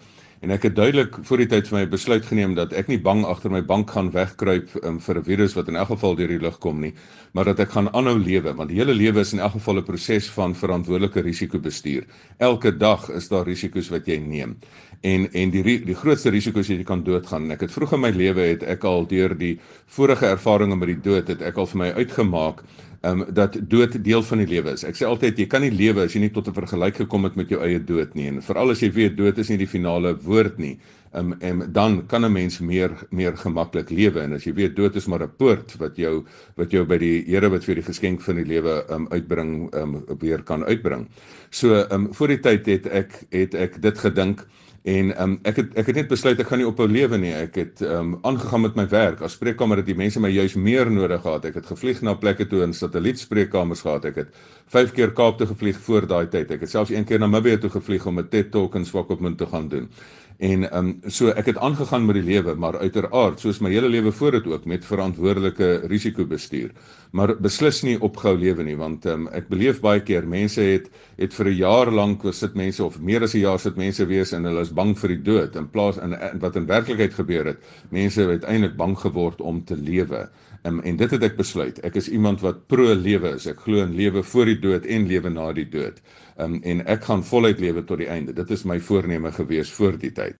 En ek het duidelik voor die tyd vir my besluit geneem dat ek nie bang agter my bank gaan wegkruip um, vir 'n virus wat in elk geval deur die lug kom nie, maar dat ek gaan aanhou lewe want die hele lewe is in elk geval 'n proses van verantwoordelike risikobestuur. Elke dag is daar risiko's wat jy neem. En en die die grootste risiko is jy kan doodgaan. Ek het vroeg in my lewe het ek al deur die vorige ervarings met die dood het ek al vir my uitgemaak um, dat dood deel van die lewe is. Ek sê altyd jy kan nie lewe as jy nie tot 'n vergelyk gekom het met jou eie dood nie. En veral as jy weet dood is nie die finale woord nie. Um, en dan kan 'n mens meer meer gemaklik lewe en as jy weet dood is maar 'n poort wat jou wat jou by die Here wat vir die geskenk van die lewe um, uitbring um, weer kan uitbring. So um, voor die tyd het ek het ek dit gedink En um, ek het ek het net besluit ek gaan nie ophou lewe nie. Ek het um aangegaan met my werk. As spreekkamer het die mense my juis meer nodig gehad. Ek het gevlieg na plekke toe in satellietspreekkamers gehad. Ek het 5 keer Kaap toe gevlieg voor daai tyd. Ek het selfs een keer na Namibië toe gevlieg om 'n TED Talk in Swakopmund te gaan doen. En ehm um, so ek het aangegaan met die lewe, maar uiteraard soos my hele lewe voor dit ook met verantwoordelike risikobestuur. Maar beslis nie opgehou lewe nie, want ehm um, ek beleef baie keer mense het het vir 'n jaar lank sit mense of meer as 'n jaar sit mense wees en hulle is bang vir die dood in plaas in, in wat in werklikheid gebeur het. Mense het uiteindelik bang geword om te lewe. Um, en dit het ek besluit. Ek is iemand wat pro lewe is. Ek glo in lewe voor die dood en lewe na die dood um, en ek gaan voluit lewe tot die einde. Dit is my voorneme gewees voor die tyd.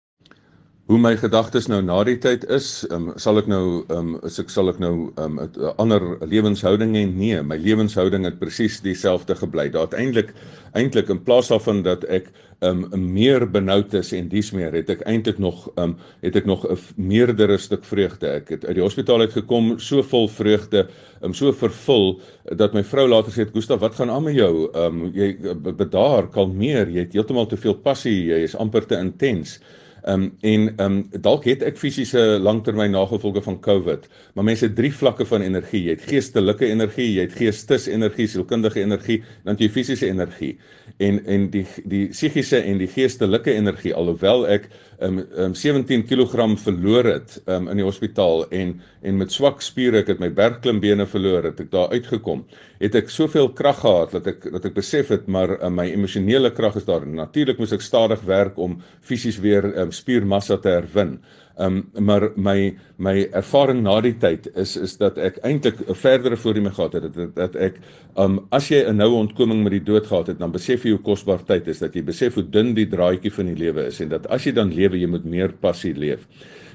Hoe my gedagtes nou na die tyd is, um, sal ek nou um, is ek sal ek nou 'n um, ander lewenshouding hê? Nee, my lewenshouding het presies dieselfde gebly. Daar uiteindelik eintlik in plaas daarvan dat ek um meer benoud is en dies meer het ek eintlik nog um het ek nog 'n meerdere stuk vreugde. Ek het uit die hospitaal uit gekom so vol vreugde, um so vervul dat my vrou later sê, "Gustaf, wat gaan aan met jou? Um jy bedaar, kalmeer, jy het heeltemal te veel passie, jy is amper te intens." Ehm um, en ehm um, dalk het ek fisiese langtermyn nagevolge van COVID, maar mense het drie vlakke van energie. Jy het geestelike energie, jy het geestesenergie, sielkundige energie, dan jy fisiese energie. En en die die psigiese en die geestelike energie alhoewel ek um, um 17 kg verloor het um in die hospitaal en en met swak spiere ek het my bergklimbene verloor het ek daar uitgekom. Het ek soveel krag gehad dat ek dat ek besef het maar um, my emosionele krag is daar. Natuurlik moes ek stadig werk om fisies weer um, spiermassa te herwin Um maar my my ervaring na die tyd is is dat ek eintlik 'n verdere voordeel gehad het dat, dat ek um as jy 'n noue ontkoming met die dood gehad het dan besef jy hoe kosbaar tyd is dat jy besef hoe dun die draadjie van die lewe is en dat as jy dan lewe jy moet meer passie leef.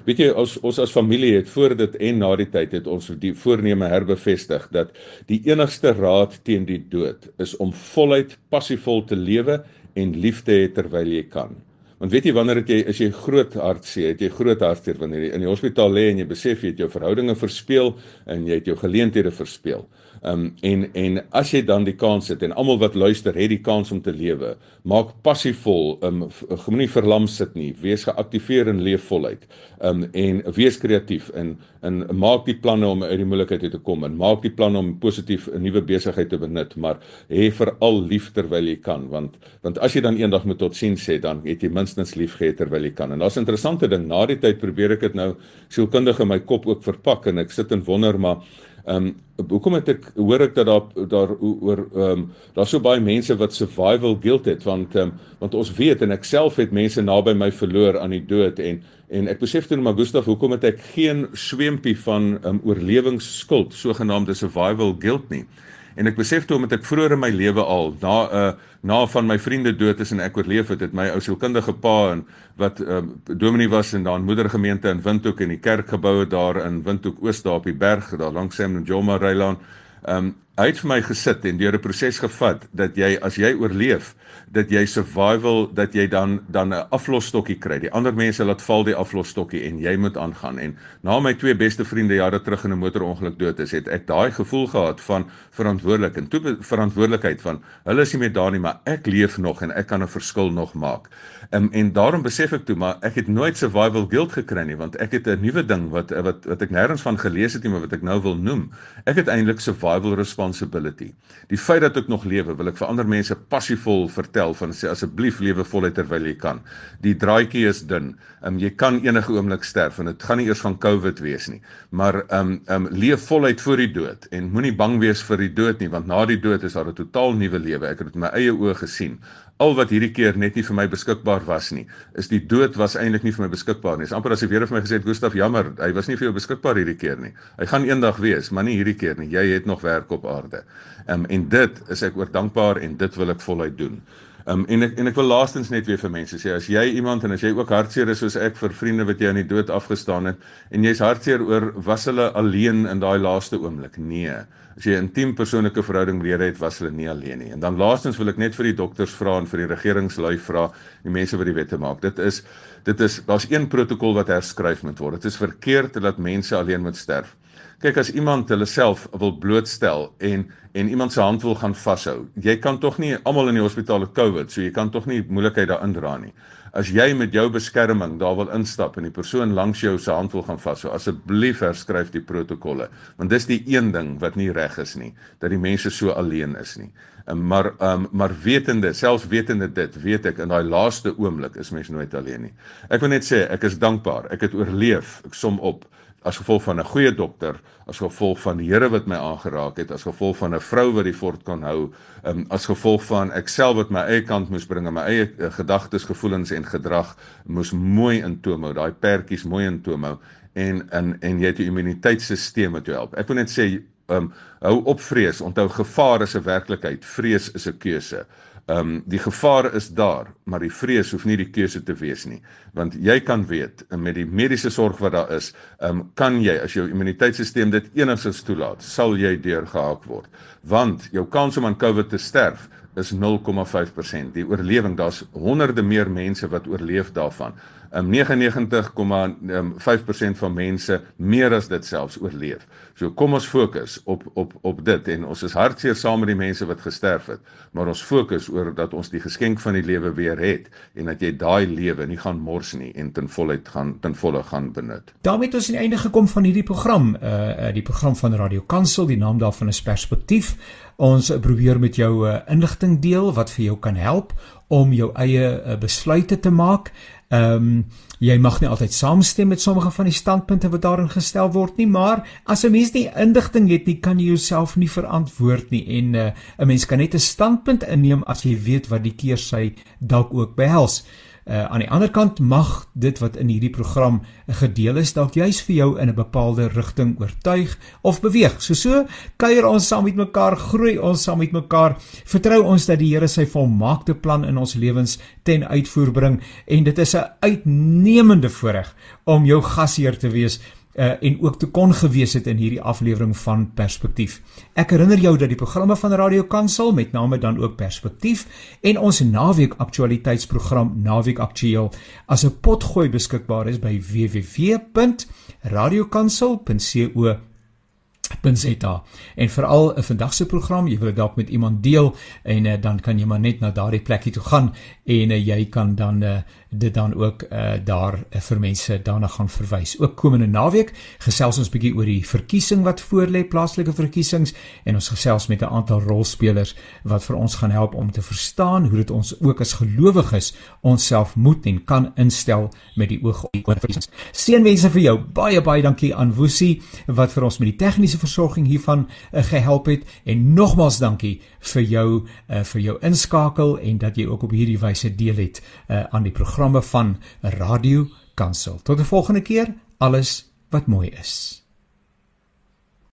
Weet jy ons ons as familie het voor dit en na die tyd het ons die voorneme herbevestig dat die enigste raad teen die dood is om voluit passievol te lewe en lief te hê terwyl jy kan. Want weet jy wanneer het jy as jy groot hartseer, het jy groot hartseer wanneer jy in die hospitaal lê en jy besef jy het jou verhoudinge verspeel en jy het jou geleenthede verspeel. Um en en as jy dan die kans het en almal wat luister het die kans om te lewe, maak passievol, um moenie verlam sit nie, wees geaktiveer en leef voluit. Um en wees kreatief en en maak die planne om uit die moeilikheid uit te kom en maak die planne om positief 'n nuwe besigheid te benut, maar hê veral lief terwyl jy kan, want want as jy dan eendag moet totsiens sê, dan het jy minstens lief gehad terwyl jy kan. En daar's 'n interessante ding, na die tyd probeer ek dit nou sielkundig in my kop ook verpak en ek sit en wonder maar Ehm um, hoekom het ek hoor ek dat daar daar oor ehm um, daar's so baie mense wat survival guilt het want ehm um, want ons weet en ek self het mense naby my verloor aan die dood en en ek besef toe maar Gustaf hoekom het ek geen swempie van ehm um, oorlewingsskuld sogenaamde survival guilt nie. En ek besef toe omdat ek vroeër in my lewe al na 'n uh, na van my vriende dood is en ek oorleef het, het my ou sielkundige pa en wat uh, dominee was in daan moedergemeente in Windhoek en die kerkgeboue daar in Windhoek Oos daar op die berg daar langs Sam en Joma Reiland. Ehm um, hy het vir my gesit en deur 'n proses gevat dat jy as jy oorleef dat jy survival dat jy dan dan 'n aflosstokkie kry. Die ander mense laat val die aflosstokkie en jy moet aangaan. En na my twee beste vriende jare terug in 'n motorongeluk dood is, het ek daai gevoel gehad van verantwoordelik en toe verantwoordelikheid van hulle is nie meer daar nie, maar ek leef nog en ek kan 'n verskil nog maak. Um, en daarom besef ek toe maar ek het nooit survival guilt gekry nie want ek het 'n nuwe ding wat wat wat ek nêrens van gelees het nie, maar wat ek nou wil noem. Ek het eintlik survival responsibility. Die feit dat ek nog lewe, wil ek vir ander mense passievol vertel van sê asseblief lewe voluit terwyl jy kan. Die draadjie is dun. Ehm um, jy kan enige oomblik sterf en dit gaan nie eers van COVID wees nie. Maar ehm um, ehm um, leef voluit voor die dood en moenie bang wees vir die dood nie want na die dood is daar 'n totaal nuwe lewe. Ek het dit met my eie oë gesien. Al wat hierdie keer net nie vir my beskikbaar was nie, is die dood was eintlik nie vir my beskikbaar nie. Dis amper as jy weer vir my gesê het Gustaf, jammer, hy was nie vir jou beskikbaar hierdie keer nie. Hy gaan eendag wees, maar nie hierdie keer nie. Jy het nog werk op aarde. Ehm um, en dit is ek oor dankbaar en dit wil ek voluit doen. Um, en ek en ek wil laastens net weer vir mense sê as jy iemand en as jy ook hartseer is soos ek vir vriende wat jy aan die dood afgestaan het en jy's hartseer oor was hulle alleen in daai laaste oomblik? Nee. As jy 'n intiem persoonlike verhouding met het, was hulle nie alleen nie. En dan laastens wil ek net vir die dokters vra en vir die regeringslui vra, die mense wat die wette maak. Dit is dit is daar's een protokol wat herskryf moet word. Dit is verkeerd dat mense alleen moet sterf. Kyk as iemand hulle self wil blootstel en en iemand se hand wil gaan vashou. Jy kan tog nie almal in die hospitaal het COVID, so jy kan tog nie moeilikheid daarin dra nie. As jy met jou beskerming daar wil instap en die persoon langs jou se hand wil gaan vashou, asseblief herskryf die protokolle, want dis die een ding wat nie reg is nie, dat die mense so alleen is nie. Um, maar um, maar wetende, selfs wetende dit, weet ek in daai laaste oomblik is mens nooit alleen nie. Ek wil net sê ek is dankbaar. Ek het oorleef. Ek som op as gevolg van 'n goeie dokter, as gevolg van die Here wat my aangeraak het, as gevolg van 'n vrou wat die fort kon hou, um, as gevolg van ek self wat my eie kant moes bring en my eie uh, gedagtes, gevoelens en gedrag moes mooi intoom hou, daai perdjies mooi intoom hou en en en jy het 'n immuniteitstelsel wat jou help. Ek wil net sê, um, hou op vrees, onthou gevaar is 'n werklikheid, vrees is 'n keuse. Ehm um, die gevaar is daar, maar die vrees hoef nie die keuse te wees nie. Want jy kan weet met die mediese sorg wat daar is, ehm um, kan jy as jou immuniteitstelsel dit enigstens toelaat, sal jy deurgehaak word. Want jou kans om aan COVID te sterf is 0,5%. Die oorlewing, daar's honderde meer mense wat oorleef daarvan. Um 99,5% van mense meer as dit selfs oorleef. So kom ons fokus op op op dit en ons is hartseer saam met die mense wat gesterf het, maar ons fokus oor dat ons die geskenk van die lewe weer het en dat jy daai lewe nie gaan mors nie en ten volle gaan ten volle gaan benut. daarmee het ons aan die einde gekom van hierdie program, uh die program van Radio Kansel, die naam daarvan is Perspektief. Ons probeer met jou 'n uh, eh, inligting deel wat vir jou kan help om jou eie uh, besluite te maak. Ehm um, jy mag nie altyd saamstem met sommige van die standpunte wat daarin gestel word nie, maar as 'n mens nie indigting het nie, kan jy jouself nie verantwoord nie en uh, 'n mens kan net 'n standpunt inneem as jy weet wat die keersy dalk ook behels. Uh, aan die ander kant mag dit wat in hierdie program gedeel is dalk juis vir jou in 'n bepaalde rigting oortuig of beweeg. So so kuier ons saam met mekaar, groei ons saam met mekaar. Vertrou ons dat die Here sy volmaakte plan in ons lewens ten uitvoer bring en dit is 'n uitnemende voorreg om jou gasheer te wees uh, en ook te kon gewees het in hierdie aflewering van Perspektief. Ek herinner jou dat die programme van Radio Kansel met name dan ook Perspektief en ons naweek aktualiteitsprogram Naweek Aktueel as 'n potgooi beskikbaar is by www.radiokansel.co .za. En veral 'n vandag se program, jy wil dit dalk met iemand deel en uh, dan kan jy maar net na daardie plekkie toe gaan en uh, jy kan dan uh, dit dan ook uh, daar uh, vir mense daarna gaan verwys. Ook komende naweek gesels ons bietjie oor die verkiesing wat voorlê, plaaslike verkiesings en ons gesels met 'n aantal rolspelers wat vir ons gaan help om te verstaan hoe dit ons ook as gelowiges onsself moet en kan instel met die oog op die verkiesings. Seënwense vir jou. Baie baie dankie aan Woesie wat vir ons met die tegniese versorging hiervan uh, gehelp het en nogmaals dankie vir jou uh, vir jou inskakel en dat jy ook op hierdie wyse deel het uh, aan die program programme van Radio Kansel. Tot 'n volgende keer, alles wat mooi is.